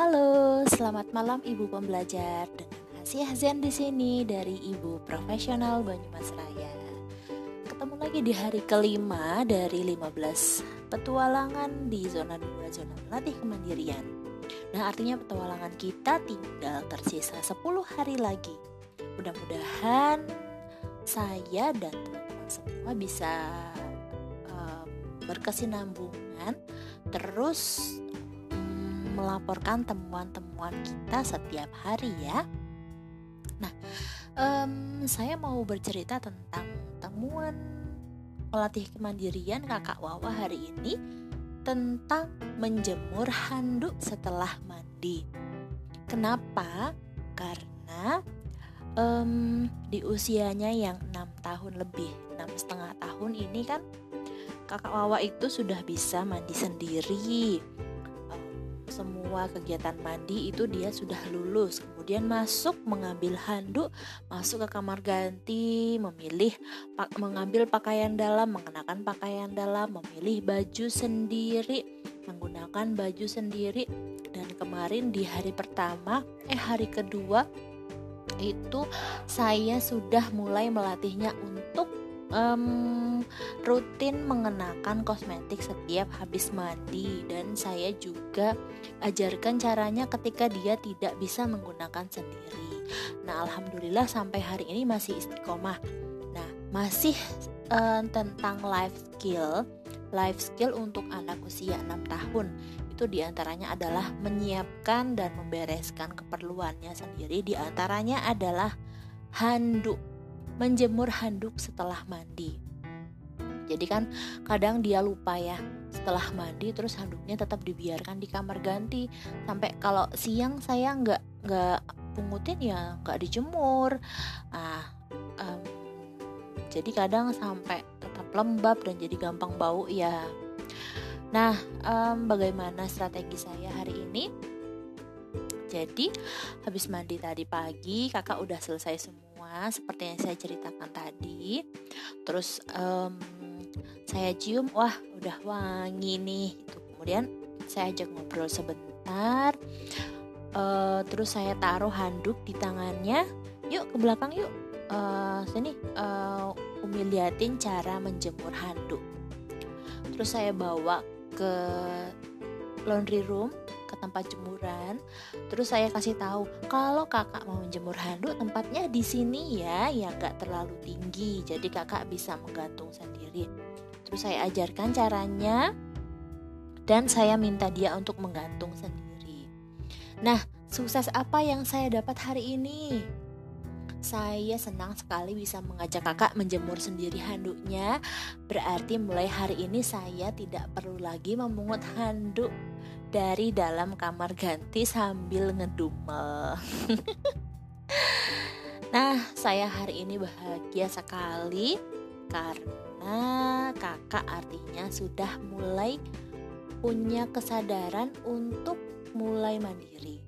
Halo, selamat malam Ibu pembelajar. Dengan Asia Zen di sini dari Ibu Profesional Banyumas Raya. Ketemu lagi di hari kelima dari 15 petualangan di zona 2 zona melatih kemandirian. Nah, artinya petualangan kita tinggal tersisa 10 hari lagi. Mudah-mudahan saya dan teman-teman semua bisa um, berkesinambungan terus melaporkan temuan-temuan kita setiap hari ya. Nah, um, saya mau bercerita tentang temuan pelatih kemandirian kakak Wawa hari ini tentang menjemur handuk setelah mandi. Kenapa? Karena um, di usianya yang enam tahun lebih, enam setengah tahun ini kan kakak Wawa itu sudah bisa mandi sendiri semua kegiatan mandi itu dia sudah lulus. Kemudian masuk mengambil handuk masuk ke kamar ganti memilih mengambil pakaian dalam mengenakan pakaian dalam memilih baju sendiri menggunakan baju sendiri. Dan kemarin di hari pertama eh hari kedua itu saya sudah mulai melatihnya untuk um, rutin mengenakan kosmetik setiap habis mandi dan saya juga ajarkan caranya ketika dia tidak bisa menggunakan sendiri. Nah, alhamdulillah sampai hari ini masih istiqomah. Nah, masih uh, tentang life skill. Life skill untuk anak usia 6 tahun itu di antaranya adalah menyiapkan dan membereskan keperluannya sendiri. Di antaranya adalah handuk menjemur handuk setelah mandi. Jadi kan kadang dia lupa ya setelah mandi terus handuknya tetap dibiarkan di kamar ganti sampai kalau siang saya nggak nggak pungutin ya nggak dijemur. Ah, um, jadi kadang sampai tetap lembab dan jadi gampang bau ya. Nah, um, bagaimana strategi saya hari ini? Jadi habis mandi tadi pagi kakak udah selesai semua seperti yang saya ceritakan tadi. Terus um, saya cium wah udah wangi nih gitu. Kemudian saya ajak ngobrol sebentar uh, terus saya taruh handuk di tangannya. Yuk ke belakang yuk. Uh, sini uh, Umi liatin cara menjemur handuk. Terus saya bawa ke laundry room tempat jemuran. Terus saya kasih tahu kalau kakak mau menjemur handuk tempatnya di sini ya, yang gak terlalu tinggi. Jadi kakak bisa menggantung sendiri. Terus saya ajarkan caranya dan saya minta dia untuk menggantung sendiri. Nah, sukses apa yang saya dapat hari ini? Saya senang sekali bisa mengajak kakak menjemur sendiri handuknya. Berarti mulai hari ini saya tidak perlu lagi memungut handuk dari dalam kamar ganti sambil ngedumel. nah, saya hari ini bahagia sekali karena kakak artinya sudah mulai punya kesadaran untuk mulai mandiri.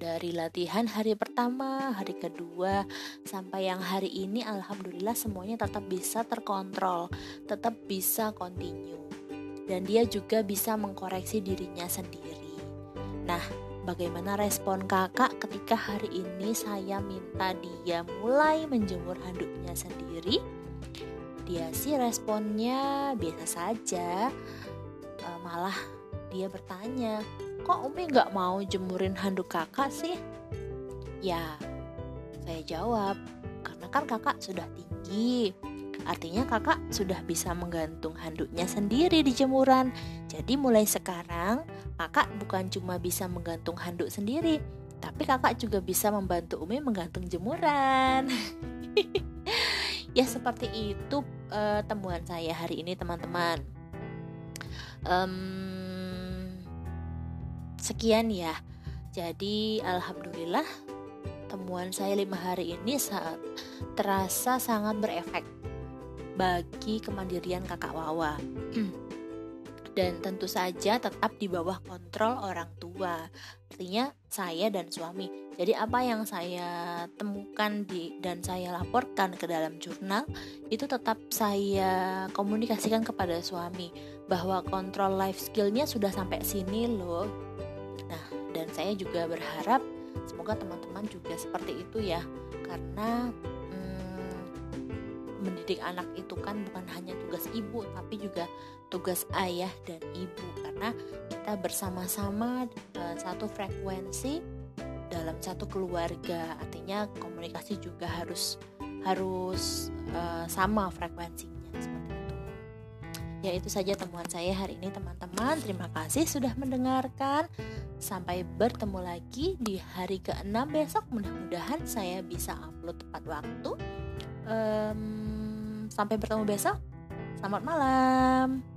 Dari latihan hari pertama, hari kedua, sampai yang hari ini, alhamdulillah semuanya tetap bisa terkontrol, tetap bisa continue dan dia juga bisa mengkoreksi dirinya sendiri. Nah, bagaimana respon kakak ketika hari ini saya minta dia mulai menjemur handuknya sendiri? Dia sih responnya biasa saja, e, malah dia bertanya, kok Umi gak mau jemurin handuk kakak sih? Ya, saya jawab, karena kan kakak sudah tinggi, Artinya kakak sudah bisa menggantung handuknya sendiri di jemuran. Jadi mulai sekarang kakak bukan cuma bisa menggantung handuk sendiri, tapi kakak juga bisa membantu Umi menggantung jemuran. ya seperti itu uh, temuan saya hari ini teman-teman. Um, sekian ya. Jadi alhamdulillah temuan saya lima hari ini saat terasa sangat berefek bagi kemandirian kakak Wawa. dan tentu saja tetap di bawah kontrol orang tua. Artinya saya dan suami. Jadi apa yang saya temukan di dan saya laporkan ke dalam jurnal itu tetap saya komunikasikan kepada suami bahwa kontrol life skillnya sudah sampai sini loh. Nah dan saya juga berharap semoga teman-teman juga seperti itu ya karena hmm, mendidik anak itu kan bukan hanya tugas ibu tapi juga tugas ayah dan ibu. Karena kita bersama-sama uh, satu frekuensi dalam satu keluarga. Artinya komunikasi juga harus harus uh, sama frekuensinya seperti itu. Ya itu saja temuan saya hari ini teman-teman. Terima kasih sudah mendengarkan. Sampai bertemu lagi di hari ke-6 besok. Mudah-mudahan saya bisa upload tepat waktu. Um, sampai bertemu besok. Selamat malam.